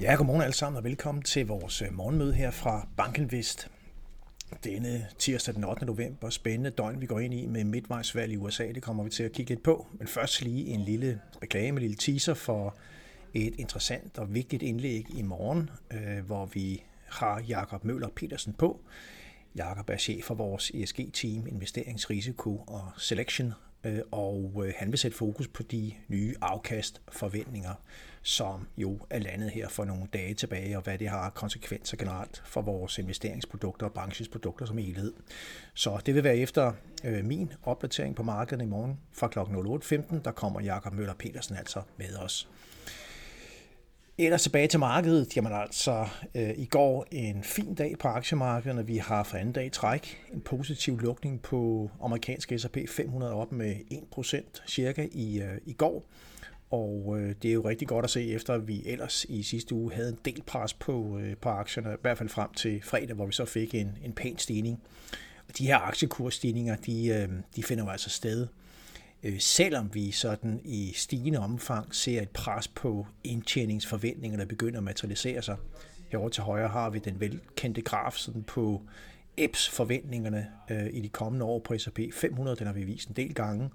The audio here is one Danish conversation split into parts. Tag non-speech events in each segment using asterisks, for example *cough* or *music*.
Ja, godmorgen alle sammen og velkommen til vores øh, morgenmøde her fra Bankenvest. Denne tirsdag den 8. november, spændende døgn vi går ind i med midtvejsvalg i USA, det kommer vi til at kigge lidt på. Men først lige en lille reklame, en lille teaser for et interessant og vigtigt indlæg i morgen, øh, hvor vi har Jakob Møller Petersen på. Jakob er chef for vores ESG-team, investeringsrisiko og selection, Øh, og øh, han vil sætte fokus på de nye afkastforventninger som jo er landet her for nogle dage tilbage, og hvad det har konsekvenser generelt for vores investeringsprodukter og branchens produkter som helhed. Så det vil være efter øh, min opdatering på markedet i morgen fra kl. 08.15, der kommer Jakob Møller Petersen altså med os. Ellers tilbage til markedet. Jamen altså, øh, i går en fin dag på aktiemarkederne. Vi har for anden dag træk en positiv lukning på amerikanske S&P 500 op med 1% cirka i, øh, i går. Og øh, det er jo rigtig godt at se, efter at vi ellers i sidste uge havde en del pres på, øh, på aktierne, i hvert fald frem til fredag, hvor vi så fik en, en pæn stigning. Og de her aktiekursstigninger, de, øh, de finder jo altså sted, øh, selvom vi sådan i stigende omfang ser et pres på indtjeningsforventninger, der begynder at materialisere sig. Herovre til højre har vi den velkendte graf sådan på EPS forventningerne øh, i de kommende år på S&P 500, den har vi vist en del gange,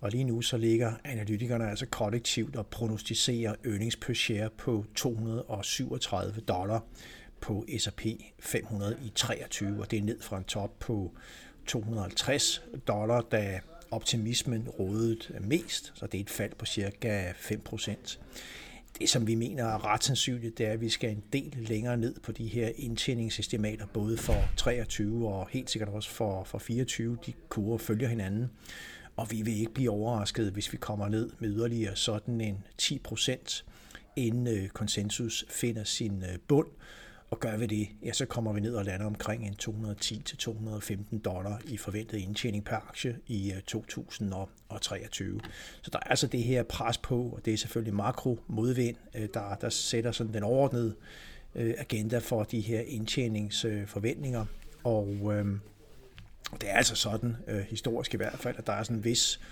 og lige nu så ligger analytikerne altså kollektivt og prognostiserer earnings per share på 237 dollar på S&P 500 i 23, og det er ned fra en top på 250 dollar, da optimismen rådet mest, så det er et fald på cirka 5 procent. Det, som vi mener er ret sandsynligt, det er, at vi skal en del længere ned på de her indtjeningsestimater, både for 23 og helt sikkert også for, for 24. De kurver følger hinanden. Og vi vil ikke blive overrasket, hvis vi kommer ned med yderligere sådan en 10 procent, inden øh, konsensus finder sin øh, bund. Og gør vi det, ja, så kommer vi ned og lander omkring en 210-215 dollar i forventet indtjening per aktie i øh, 2023. Så der er altså det her pres på, og det er selvfølgelig makro modvind, øh, der, der sætter sådan den overordnede øh, agenda for de her indtjeningsforventninger. Og øh, det er altså sådan, øh, historisk i hvert fald, at der er sådan en vis, øh,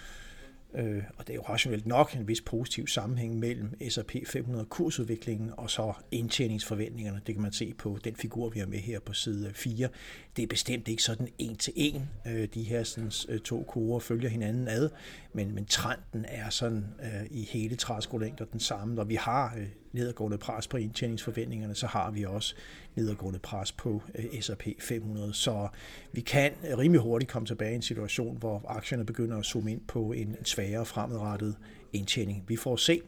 Øh, og det er jo rationelt nok, en vis positiv sammenhæng mellem S&P 500 kursudviklingen og så indtjeningsforventningerne. Det kan man se på den figur, vi har med her på side 4. Det er bestemt ikke sådan en til en. Øh, de her sådan, øh, to kurver følger hinanden ad, men, men trenden er sådan øh, i hele træskolængder den samme. Når vi har øh, nedadgående pres på indtjeningsforventningerne, så har vi også nedadgående pres på øh, S&P 500. Så vi kan rimelig hurtigt komme tilbage i en situation, hvor aktierne begynder at zoome ind på en svagere fremadrettet indtjening. Vi får se.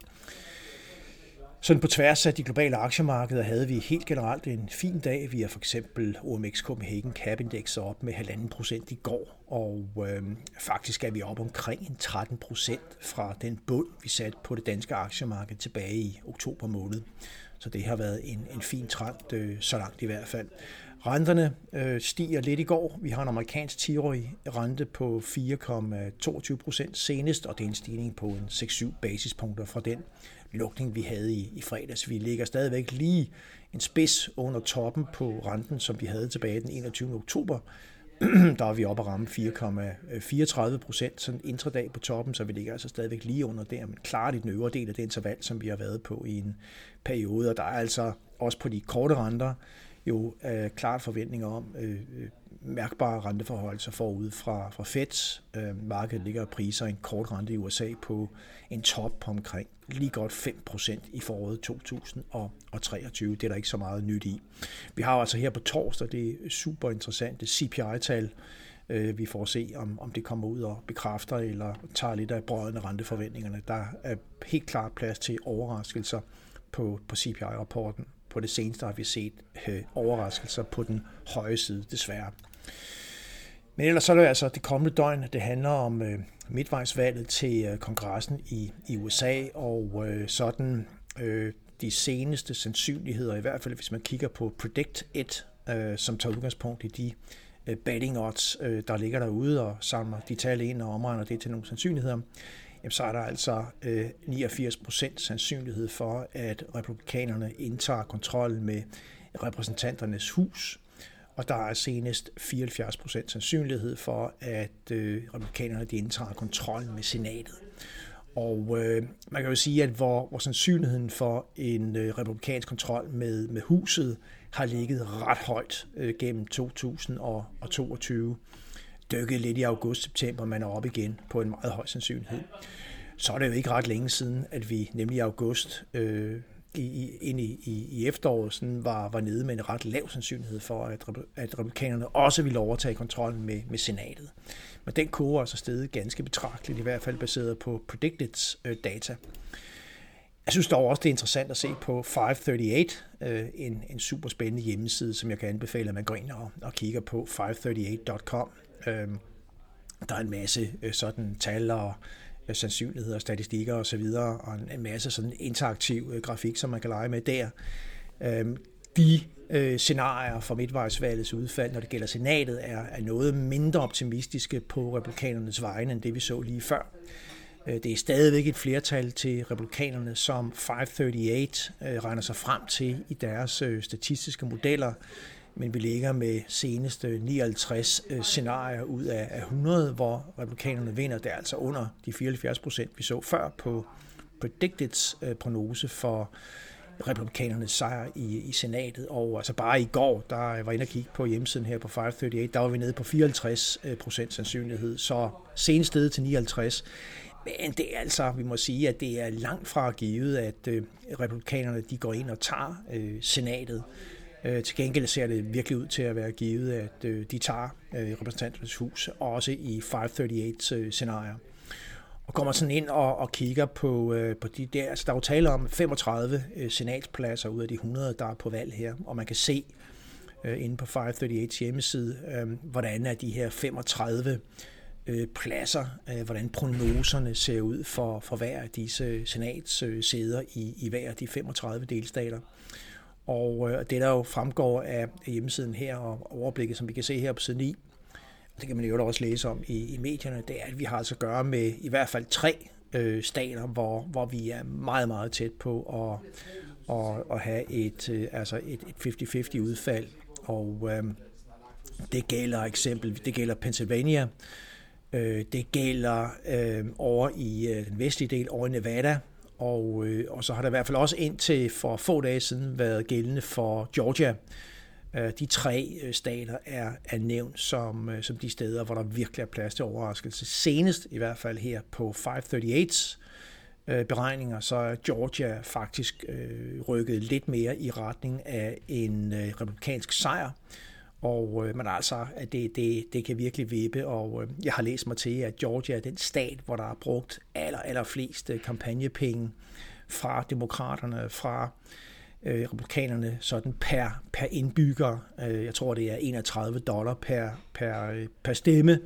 Sådan på tværs af de globale aktiemarkeder havde vi helt generelt en fin dag. Vi har for eksempel OMX Copenhagen Cap Index op med 1,5 procent i går, og øh, faktisk er vi op omkring en 13 procent fra den bund, vi satte på det danske aktiemarked tilbage i oktober måned. Så det har været en, en fin trend, øh, så langt i hvert fald. Renterne øh, stiger lidt i går. Vi har en amerikansk 10-årig rente på 4,22 procent senest, og det er en stigning på en 6-7 basispunkter fra den lukning, vi havde i, i fredags. Vi ligger stadigvæk lige en spids under toppen på renten, som vi havde tilbage den 21. oktober. *clears throat* der er vi oppe at ramme 4,34 procent sådan intradag på toppen, så vi ligger altså stadigvæk lige under der, men klart i den øvre del af det interval, som vi har været på i en periode. Og der er altså også på de korte renter jo øh, klart forventninger om øh, øh, mærkbare renteforhold så forud fra, fra Fed. Øh, markedet ligger og priser en kort rente i USA på en top på omkring lige godt 5% i foråret 2023. Det er der ikke så meget nyt i. Vi har altså her på torsdag det super interessante CPI-tal. Øh, vi får se, om, om det kommer ud og bekræfter eller tager lidt af brødene renteforventningerne. Der er helt klart plads til overraskelser på, på CPI-rapporten. På det seneste har vi set øh, overraskelser på den høje side, desværre. Men ellers så er det altså det kommende døgn, det handler om øh, midtvejsvalget til øh, kongressen i, i USA, og øh, sådan øh, de seneste sandsynligheder, i hvert fald hvis man kigger på Predict It, øh, som tager udgangspunkt i de øh, betting odds, øh, der ligger derude, og samler de tal ind og omregner det til nogle sandsynligheder, jamen, så er der altså øh, 89% sandsynlighed for, at republikanerne indtager kontrol med repræsentanternes hus, og der er senest 74% sandsynlighed for, at øh, republikanerne de indtager kontrol med senatet. Og øh, man kan jo sige, at hvor, hvor sandsynligheden for en øh, republikansk kontrol med, med huset har ligget ret højt øh, gennem 2022, dykket lidt i august-september, man er op igen på en meget høj sandsynlighed. Så er det jo ikke ret længe siden, at vi nemlig i august øh, i, ind i, i, i efteråret sådan var, var nede med en ret lav sandsynlighed for, at, at republikanerne også ville overtage kontrollen med, med senatet. Men den kurve er altså steget ganske betragteligt, i hvert fald baseret på predicted øh, data. Jeg synes dog også, det er interessant at se på 538, øh, en, en super spændende hjemmeside, som jeg kan anbefale, at man går ind og, og kigger på 538.com. Øhm, der er en masse øh, sådan tal og øh, sandsynligheder, statistikker osv., og, og en masse sådan interaktiv øh, grafik, som man kan lege med der. Øhm, de øh, scenarier for midtvejsvalgets udfald, når det gælder senatet, er, er noget mindre optimistiske på republikanernes vegne, end det vi så lige før. Øh, det er stadigvæk et flertal til republikanerne, som 538 øh, regner sig frem til i deres øh, statistiske modeller, men vi ligger med seneste 59 øh, scenarier ud af 100, hvor republikanerne vinder. Det er altså under de 74 procent, vi så før på Predicteds øh, prognose for republikanernes sejr i, i senatet. Og altså bare i går, der jeg var inde og kigge på hjemmesiden her på 538, der var vi nede på 54 øh, procent sandsynlighed, så senest sted til 59. Men det er altså, vi må sige, at det er langt fra givet, at øh, republikanerne de går ind og tager øh, senatet. Øh, til gengæld ser det virkelig ud til at være givet, at øh, de tager øh, repræsentanternes hus, også i 538's øh. Og kommer sådan ind og, og kigger på, øh, på de der, altså der er jo tale om 35 øh, senatspladser ud af de 100, der er på valg her, og man kan se øh, inde på 538's hjemmeside, øh, hvordan er de her 35 øh, pladser, øh, hvordan prognoserne ser ud for, for hver af disse øh, senatssæder øh, i, i hver af de 35 delstater. Og øh, det, der jo fremgår af hjemmesiden her, og overblikket, som vi kan se her på side 9, det kan man jo også læse om i, i medierne, det er, at vi har altså at gøre med i hvert fald tre øh, stater, hvor, hvor vi er meget, meget tæt på at, at, at have et, øh, altså et, et 50-50 udfald. Og øh, det gælder eksempel, det gælder Pennsylvania, Øh, det gælder øh, over i øh, den vestlige del, over i Nevada, og, øh, og så har der i hvert fald også indtil for få dage siden været gældende for Georgia. Øh, de tre øh, stater er, er nævnt som, øh, som de steder, hvor der virkelig er plads til overraskelse. Senest i hvert fald her på 538's øh, beregninger, så er Georgia faktisk øh, rykket lidt mere i retning af en øh, republikansk sejr. Og, øh, men altså, at det, det, det kan virkelig vippe, og øh, jeg har læst mig til, at Georgia er den stat, hvor der er brugt aller, aller flest øh, kampagnepenge fra demokraterne, fra øh, republikanerne, sådan per, per indbygger. Øh, jeg tror, det er 31 dollar per, per, øh, per stemme,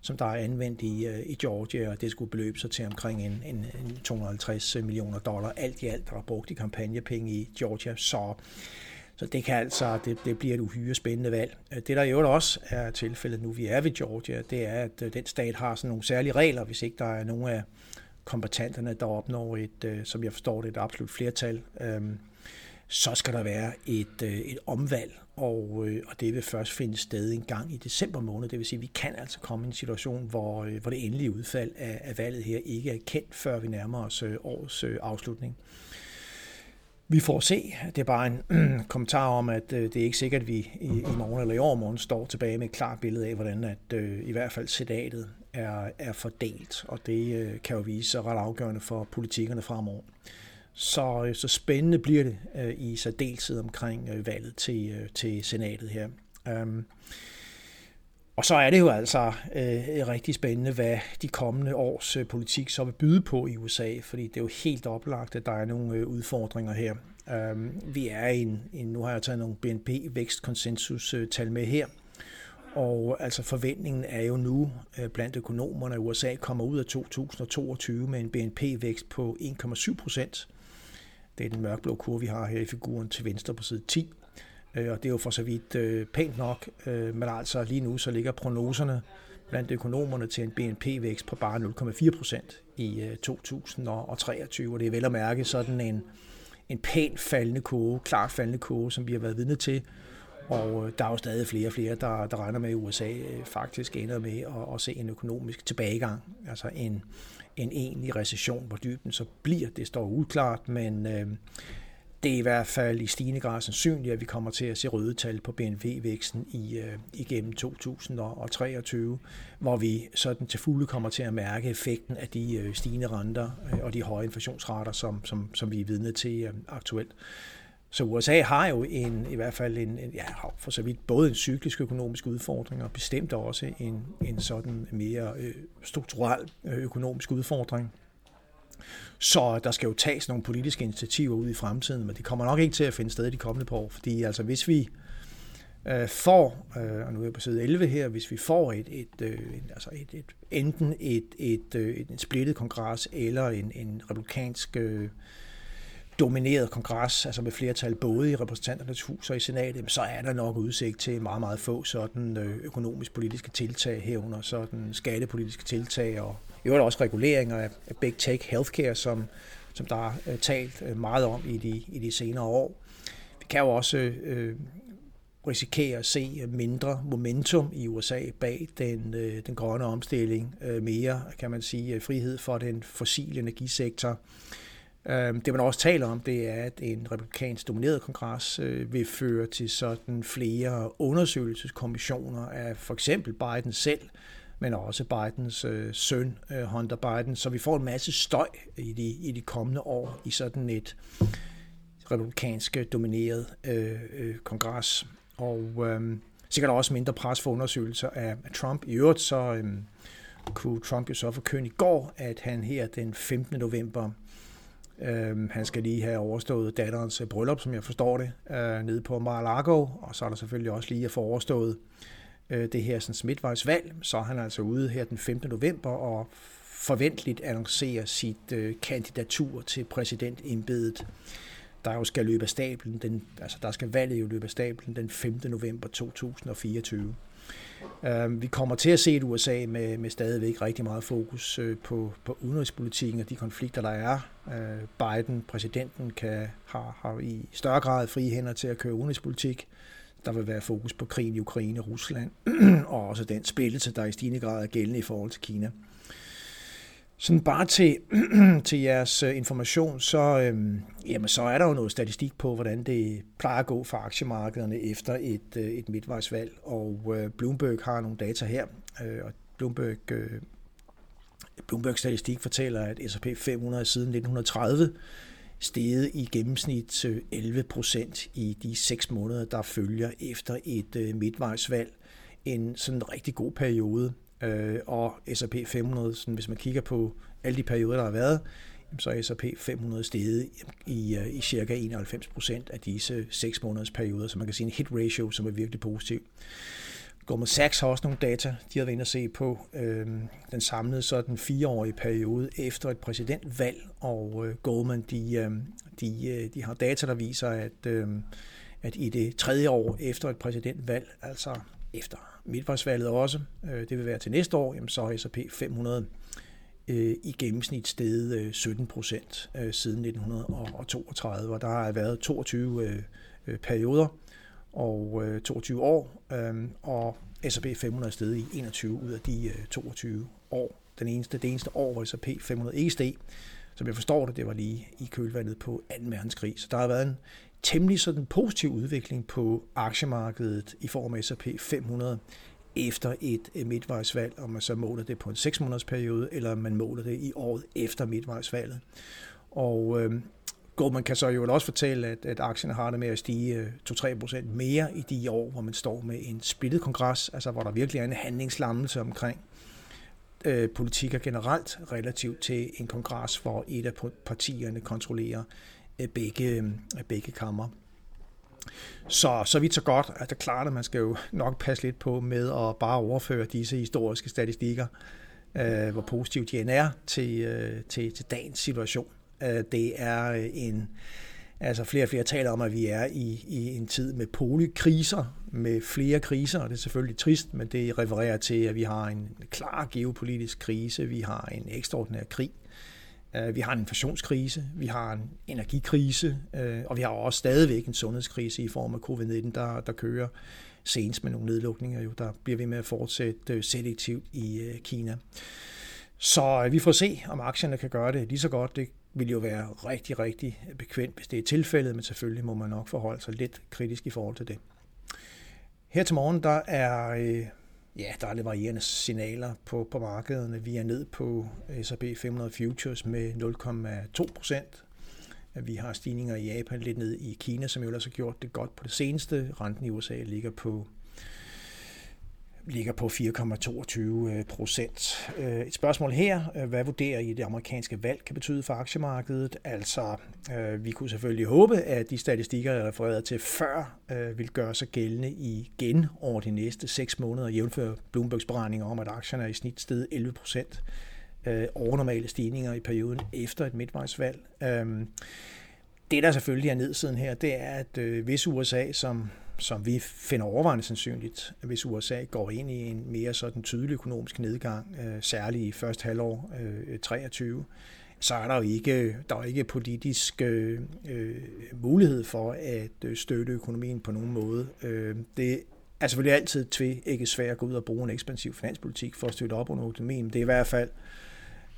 som der er anvendt i, øh, i Georgia, og det skulle beløbe sig til omkring en, en, en 250 millioner dollar. Alt i alt, der er brugt i kampagnepenge i Georgia. Så så det kan altså, det, det bliver et uhyre spændende valg. Øh, det der i øvrigt også er tilfældet nu, vi er ved Georgia, det er, at øh, den stat har sådan nogle særlige regler, hvis ikke der er nogen af kompetenterne, der opnår et, øh, som jeg forstår det, et absolut flertal, øhm, så skal der være et, et omvalg, og, og det vil først finde sted en gang i december måned. Det vil sige, at vi kan altså komme i en situation, hvor, hvor det endelige udfald af, af valget her ikke er kendt, før vi nærmer os årets afslutning. Vi får se. Det er bare *clears throat* en kommentar om, at øh, det er ikke sikkert, at vi i, i morgen eller i overmorgen står tilbage med et klart billede af, hvordan at, øh, i hvert fald sedatet er, er fordelt. Og det øh, kan jo vise sig ret afgørende for politikerne fremover. Så, øh, så spændende bliver det øh, i særdeleshed omkring øh, valget til, øh, til senatet her. Um, og så er det jo altså øh, rigtig spændende, hvad de kommende års øh, politik så vil byde på i USA, fordi det er jo helt oplagt, at der er nogle øh, udfordringer her. Um, vi er i en, en, nu har jeg taget nogle BNP-vækstkonsensus-tal øh, med her, og altså forventningen er jo nu øh, blandt økonomerne, at USA kommer ud af 2022 med en BNP-vækst på 1,7 procent. Det er den mørkblå kurve, vi har her i figuren til venstre på side 10. Øh, og det er jo for så vidt øh, pænt nok, øh, men altså lige nu så ligger prognoserne blandt økonomerne til en BNP-vækst på bare 0,4 procent i øh, 2023, og det er vel at mærke sådan en, en pænt faldende kurve, klart faldende kurve, som vi har været vidne til Og øh, der er jo stadig flere og flere, der, der regner med, at USA øh, faktisk ender med at, at se en økonomisk tilbagegang, altså en, en egentlig recession. Hvor dyben så bliver, det står uklart, men øh, det er i hvert fald i stigende grad sandsynligt, at vi kommer til at se røde tal på BNP-væksten i, øh, igennem 2023, hvor vi sådan til fulde kommer til at mærke effekten af de øh, stigende renter øh, og de høje inflationsrater, som, som, som vi er vidne til øh, aktuelt. Så USA har jo en, i hvert fald en, en ja, for så vidt både en cyklisk økonomisk udfordring og bestemt også en, en sådan mere øh, strukturel øh, økonomisk udfordring. Så der skal jo tages nogle politiske initiativer ud i fremtiden, men det kommer nok ikke til at finde sted de kommende par år, fordi altså hvis vi øh, får, øh, og nu er jeg på side 11 her, hvis vi får et, et, øh, altså et, et enten et, et, øh, et, et splittet kongres eller en, en republikansk øh, domineret kongres, altså med flertal både i repræsentanternes hus og i senatet, så er der nok udsigt til meget, meget få sådan øh, økonomisk-politiske tiltag herunder, sådan skattepolitiske tiltag og i øvrigt også reguleringer af big tech healthcare, som, som der er øh, talt øh, meget om i de, i de senere år. Vi kan jo også øh, risikere at se mindre momentum i USA bag den, øh, den grønne omstilling, øh, mere, kan man sige, frihed for den fossile energisektor, øh, det man også taler om, det er, at en republikansk domineret kongres vil føre til sådan flere undersøgelseskommissioner af for eksempel Biden selv, men også Bidens øh, søn, øh, Hunter Biden, så vi får en masse støj i de, i de kommende år i sådan et republikansk domineret øh, øh, kongres. Og øh, sikkert også mindre pres for undersøgelser af, af Trump. I øvrigt så øh, kunne Trump jo så forkynde i går, at han her den 15. november Øh, han skal lige have overstået datterens bryllup, som jeg forstår det, øh, nede på Mar-a-Lago, og så er der selvfølgelig også lige at få overstået øh, det her sådan, midtvejsvalg. Så er han altså ude her den 5. november og forventeligt annoncerer sit øh, kandidatur til præsidentembedet, der jo skal løbe af stablen, den, altså der skal valget jo løbe af stablen den 5. november 2024. Uh, øh, vi kommer til at se et USA med, med stadigvæk rigtig meget fokus øh, på, på udenrigspolitikken og de konflikter, der er. Øh, Biden, præsidenten, kan, har, har i større grad frie hænder til at køre udenrigspolitik. Der vil være fokus på krigen i Ukraine og Rusland, *clears throat* og også den spillelse, der i stigende grad er gældende i forhold til Kina. Sådan bare til, *clears throat* til jeres øh, information, så, øhm, jamen, så er der jo noget statistik på, hvordan det plejer at gå for aktiemarkederne efter et, øh, et midtvejsvalg. Og øh, Bloomberg har nogle data her, øh, og Bloomberg, øh, Bloomberg statistik fortæller, at S&P 500 siden 1930 steget i gennemsnit øh, 11 procent i de seks måneder, der følger efter et øh, midtvejsvalg. En sådan rigtig god periode øh, og S&P 500, sådan, hvis man kigger på alle de perioder, der har været, så er S&P 500 steget i, i cirka 91 procent af disse 6 måneders perioder, så man kan sige en hit ratio, som er virkelig positiv. Goldman Sachs har også nogle data, de har været inde at se på øh, den samlede så den fireårige periode efter et præsidentvalg, og øh, Goldman de, øh, de, øh, de har data, der viser, at, øh, at i det tredje år efter et præsidentvalg, altså efter midtvejsvalget også, øh, det vil være til næste år, jamen så er S&P 500 øh, i gennemsnit steget øh, 17 øh, siden 1932, og der har været 22 øh, øh, perioder og øh, 22 år, øhm, og S&P 500 er i 21 ud af de øh, 22 år. Den eneste, det eneste år, hvor S&P 500 ikke steg, som jeg forstår det, det var lige i kølvandet på 2. verdenskrig. Så der har været en temmelig sådan positiv udvikling på aktiemarkedet i form af S&P 500 efter et øh, midtvejsvalg, om man så måler det på en 6 måneders periode, eller man måler det i året efter midtvejsvalget. Og øh, Goldman kan så jo også fortælle, at, at aktierne har det med at stige øh, 2-3% mere i de år, hvor man står med en splittet kongres, altså hvor der virkelig er en handlingslammelse omkring øh, politikker generelt relativt til en kongres, hvor et af partierne kontrollerer øh, begge, øh, begge kammer. Så, så vidt så godt, at det er klart, at man skal jo nok passe lidt på med at bare overføre disse historiske statistikker, øh, hvor positivt de end er, til, øh, til, til dagens situation. Øh, det er øh, en, altså flere og flere taler om, at vi er i, i en tid med polikriser, med flere kriser, og det er selvfølgelig trist, men det refererer til, at vi har en klar geopolitisk krise, vi har en ekstraordinær krig, øh, vi har en inflationskrise, vi har en energikrise, og vi har også stadigvæk en sundhedskrise i form af covid-19, der, der kører senest med nogle nedlukninger. Jo, der bliver vi med at fortsætte selektivt i Kina. Så vi får se, om aktierne kan gøre det lige så godt. Det vil jo være rigtig, rigtig bekvemt, hvis det er tilfældet, men selvfølgelig må man nok forholde sig lidt kritisk i forhold til det. Her til morgen, der er øh, Ja, der er lidt varierende signaler på, på markederne. Vi er ned på øh, S&P 500 Futures med 0,2 procent. Vi har stigninger i Japan, lidt ned i Kina, som jo ellers har gjort det godt på det seneste. Renten i USA ligger på ligger på 4,22 procent. Øh, et spørgsmål her, øh, hvad vurderer I det amerikanske valg kan betyde for aktiemarkedet? Altså, øh, vi kunne selvfølgelig håbe, at de statistikker, jeg refererede til før, vil gøre sig gældende igen over de næste 6 måneder, jævnfør Bloombergs beregninger om, at aktierne er i snit steget 11 procent overnormale stigninger i perioden efter et midtvejsvalg. Øhm, det, der selvfølgelig er nedsiden her, det er, at øh, hvis USA, som som vi finder overvejende sandsynligt, hvis USA går ind i en mere sådan tydelig økonomisk nedgang, øh, særligt i første halvår øh, 23, så er der jo ikke, der er ikke politisk øh, øh, mulighed for at øh, støtte økonomien på nogen måde. Øh, det er selvfølgelig altid ikke svært at gå ud og bruge en ekspansiv finanspolitik for at støtte op under økonomien, men det er i hvert fald øh,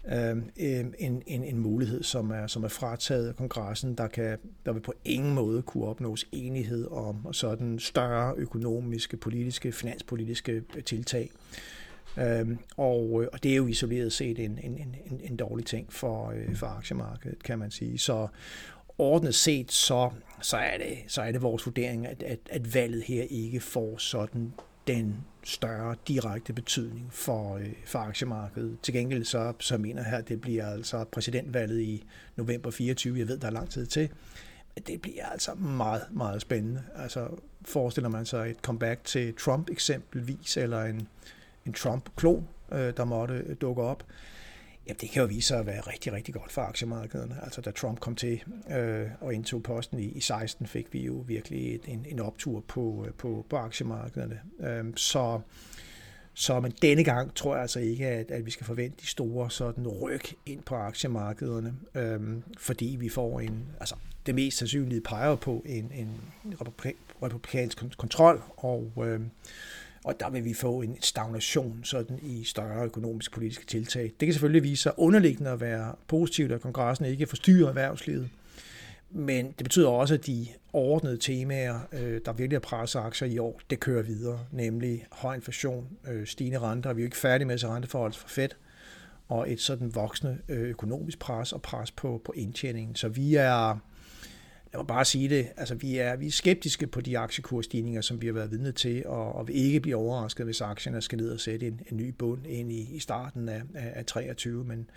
Øhm, øhm, en, en, en mulighed, som er, som er frataget af kongressen, der, kan, der vil på ingen måde kunne opnås enighed om sådan større økonomiske, politiske, finanspolitiske tiltag. Øhm, og, øh, og det er jo isoleret set en, en, en, en dårlig ting for, øh, for aktiemarkedet, kan man sige. Så ordnet set, så, så, er, det, så er det vores vurdering, at, at, at valget her ikke får sådan den større direkte betydning for, øh, for aktiemarkedet. Til gengæld så, så mener her, at det bliver altså præsidentvalget i november 24. Jeg ved, der er lang tid til. Men det bliver altså meget, meget spændende. Altså forestiller man sig et comeback til Trump eksempelvis, eller en, en Trump-klon, øh, der måtte dukke op. Jamen, det kan jo vise sig at være rigtig, rigtig godt for aktiemarkederne. Altså, da Trump kom til øh, og indtog posten i, i 16, fik vi jo virkelig et, en, en optur på, øh, på, på aktiemarkederne. Øh, så, så men denne gang tror jeg altså ikke, at, at vi skal forvente de store sådan ryg ind på aktiemarkederne, øh, fordi vi får en, altså det mest sandsynlige peger på en, en republikansk kontrol, og øh, og der vil vi få en stagnation sådan i større økonomisk politiske tiltag. Det kan selvfølgelig vise sig underliggende at være positivt, at kongressen ikke forstyrrer erhvervslivet. Men det betyder også, at de ordnede temaer, øh, der virkelig er presset aktier i år, det kører videre, nemlig høj inflation, øh, stigende renter, vi er jo ikke færdige med at renteforhold for Fed, og et sådan voksende øh, økonomisk pres og pres på, på indtjeningen. Så vi er, lad mig bare sige det, altså vi er, vi er skeptiske på de aktiekursstigninger, som vi har været vidne til, og, og vi ikke bliver overrasket, hvis aktierne skal ned og sætte en, en ny bund ind i, i starten af, af, af 23. Men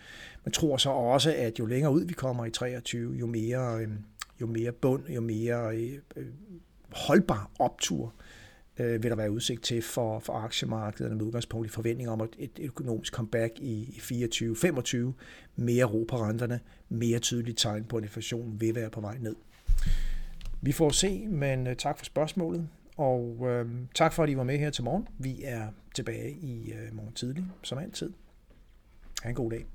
man tror så også, at jo længere ud vi kommer i 23, jo mere, øh, jo mere bund, jo mere øh, øh, holdbar optur øh, vil der være udsigt til for, for aktiemarkederne med udgangspunkt i forventninger om et, et økonomisk comeback i, i 24-25, mere ro på renterne, mere tydelige tegn på, at inflationen vil være på vej ned. Vi får se, men øh, tak for spørgsmålet, og øh, tak for, at I var med her til morgen. Vi er tilbage i øh, morgen tidlig, som altid. Ha' en god dag.